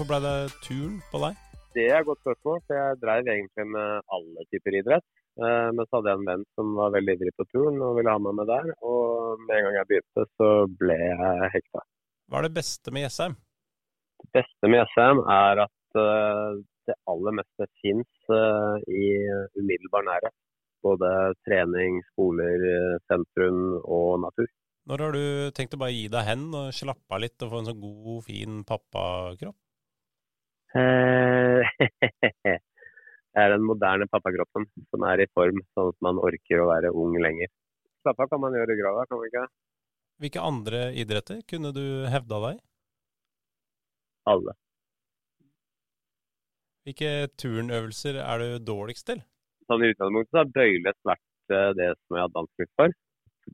Hvorfor ble det turn på deg? Det er et godt spørsmål, for jeg drev egentlig med alle typer idrett. Eh, men så hadde jeg en venn som var veldig ivrig på turn og ville ha meg med der. Og med en gang jeg begynte, så ble jeg hekta. Hva er det beste med Jessheim? Det beste med Jessheim er at uh, det aller meste fins uh, i umiddelbar nærhet. Både trening, skoler, sentrum og natur. Når har du tenkt å bare gi deg hen og slappe av litt og få en sånn god, fin pappakropp? Eh, det er den moderne pappakroppen som er i form, sånn at man orker å være ung lenger. Slappe av kan man gjøre i grava, kan man ikke? Hvilke andre idretter kunne du hevda deg? Alle. Hvilke turnøvelser er du dårligst til? Sånn I utgangspunktet har bøylet vært eh, det som jeg har danset for.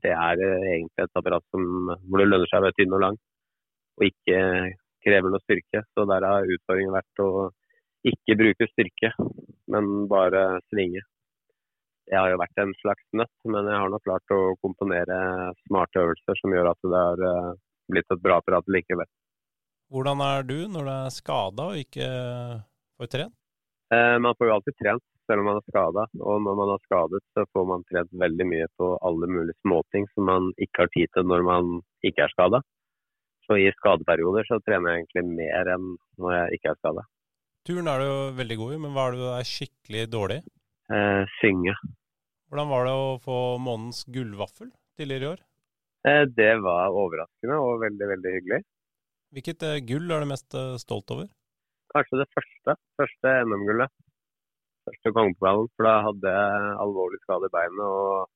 Det er eh, egentlig et apparat som, hvor det lønner seg å være tynn og lang, og ikke krever noe styrke. Så der har utfordringen vært å ikke bruke styrke, men bare svinge. Jeg har jo vært en slags nøtt, men jeg har nok klart å komponere smarte øvelser som gjør at det har eh, blitt et bra apparat likevel. Hvordan er du når du er skada og ikke får trent? Eh, man får jo alltid trent selv om man er skada. Og når man er skadet, så får man trent veldig mye på alle mulige småting som man ikke har tid til når man ikke er skada. Så i skadeperioder så trener jeg egentlig mer enn når jeg ikke er skada. Turen er du veldig god i, men hva er det du er skikkelig dårlig i? Eh, synge. Hvordan var det å få månedens gullvaffel tidligere i år? Eh, det var overraskende og veldig, veldig hyggelig. Hvilket eh, gull er du mest eh, stolt over? Kanskje det første. Første NM-gullet. Første kongepokalen. For da hadde jeg alvorlig skade i beinet og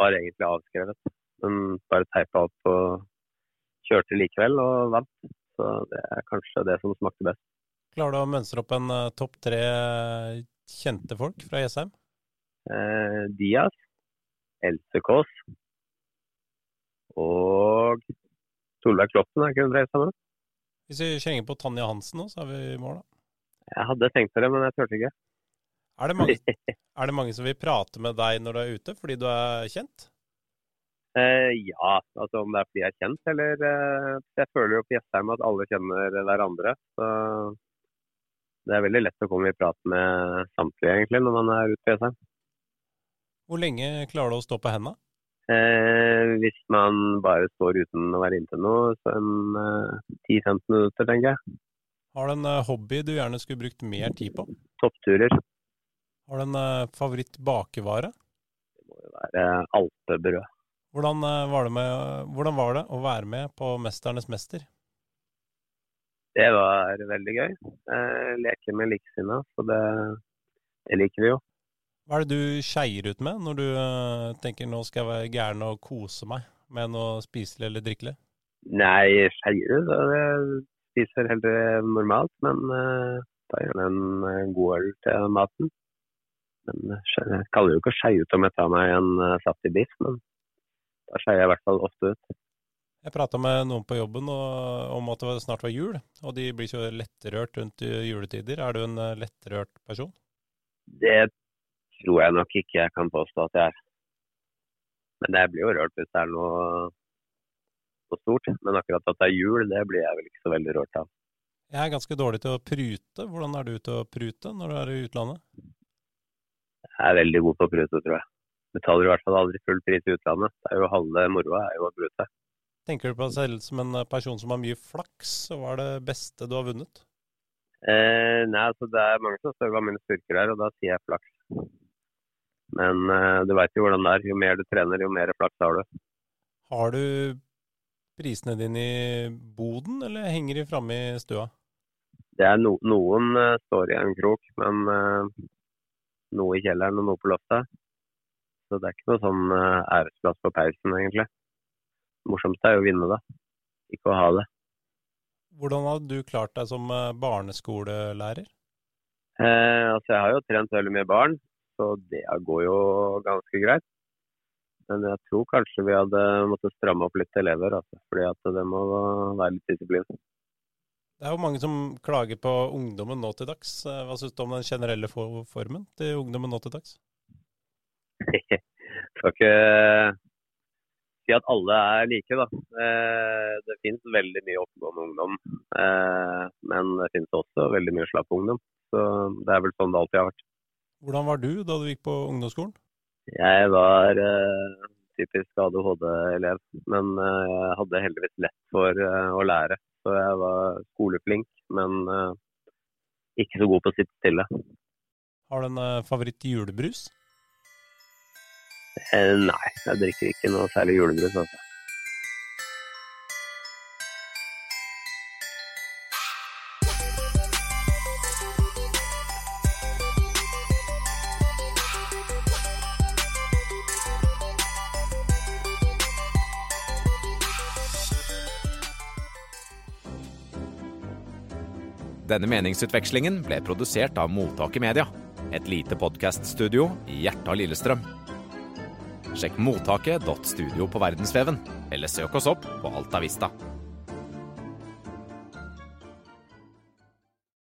var egentlig avskrevet. Men bare teipa opp og kjørte likevel og vant. Så det er kanskje det som smakte best. Klarer du å mønstre opp en uh, topp tre kjente folk fra Jessheim? Eh, Diaz, Else Kåss og Solveig Kloppen er ikke hun sammen? Hvis vi kjenger på Tanja Hansen nå, så er vi i mål, da. Jeg hadde tenkt på det, men jeg turte ikke. Er det, mange, er det mange som vil prate med deg når du er ute, fordi du er kjent? Eh, ja, altså om det er fordi jeg er kjent, eller eh, Jeg føler jo på Jessheim at alle kjenner hverandre. Så det er veldig lett å komme i prat med samtlige, egentlig, når man er ute på Jessheim. Hvor lenge klarer du å stå på henda? Eh, hvis man bare står uten å være inntil noe, så en 10-15 eh, minutter, tenker jeg. Har du en eh, hobby du gjerne skulle brukt mer tid på? Toppturer. Har du en eh, favoritt bakevare? Det må jo være alpebrød. Hvordan eh, var, med, hvordan var, det å være med på 'Mesternes mester'? Det var veldig gøy. Jeg leker med likesinnede, så det, det, liker vi jo. Hva er det du skeier ut med når du eh, tenker nå skal jeg være gæren og kose meg med noe spiselig eller drikkelig? Nei, skeier ut? Jeg spiser helt normalt, men tar gjerne en god øl til maten. Men jeg kaller jo ikke å skeie ut om jeg tar meg en uh, saftig biff, men da skeier jeg i hvert fall ofte ut. Jeg prata med noen på jobben om at det snart var jul, og de blir så lettrørt rundt juletider. Er du en eh, lettrørt person? Det tror jeg nok ikke jeg kan påstå at jeg er. Men jeg blir jo rørt hvis det er noe, noe stort. Men akkurat at det er jul, det blir jeg vel ikke så veldig rørt av. Jeg er ganske dårlig til å prute. Hvordan er du til å prute når du er i utlandet? Jeg er veldig god på å prute, tror jeg betaler i hvert fall aldri full pris i utlandet. Det er jo Halve moroa er jo å brute. Tenker du på deg selv som en person som har mye flaks, og hva er det beste du har vunnet? Eh, nei, altså Det er mange som spør hva mine styrker er, og da sier jeg flaks. Men eh, du veit jo hvordan det er. Jo mer du trener, jo mer flaks har du. Har du prisene dine i boden, eller henger de framme i stua? Det er no Noen uh, står i en krok, men uh, noe i kjelleren og noe på loftet. Så det er ikke noe sånn eh, æresplass på pausen, egentlig. Det morsomste er jo å vinne, da. Ikke å ha det. Hvordan har du klart deg som eh, barneskolelærer? Eh, altså, jeg har jo trent veldig mye barn, så det går jo ganske greit. Men jeg tror kanskje vi hadde måttet stramme opp litt elever, altså, fordi at det må være litt disiplin. Det er jo mange som klager på ungdommen nå til dags. Eh, hva syns du om den generelle formen til ungdommen nå til dags? Skal ikke si at alle er like, da. Eh, det finnes veldig mye oppegående ungdom. Eh, men det finnes også veldig mye slapp ungdom. Så det er vel sånn det alltid har vært. Hvordan var du da du gikk på ungdomsskolen? Jeg var eh, typisk ADHD-elev, men jeg hadde heldigvis lett for å lære. Så jeg var skoleflink, men ikke så god på å sitte stille. Har du en favoritt julebrus? Eh, nei, jeg drikker ikke noe særlig julebrus. Altså. Denne meningsutvekslingen ble produsert av Mottaket Media, et lite podkaststudio i hjertet av Lillestrøm. Sjekk mottaket.studio på verdensveven, eller søk oss opp på Alta Vista.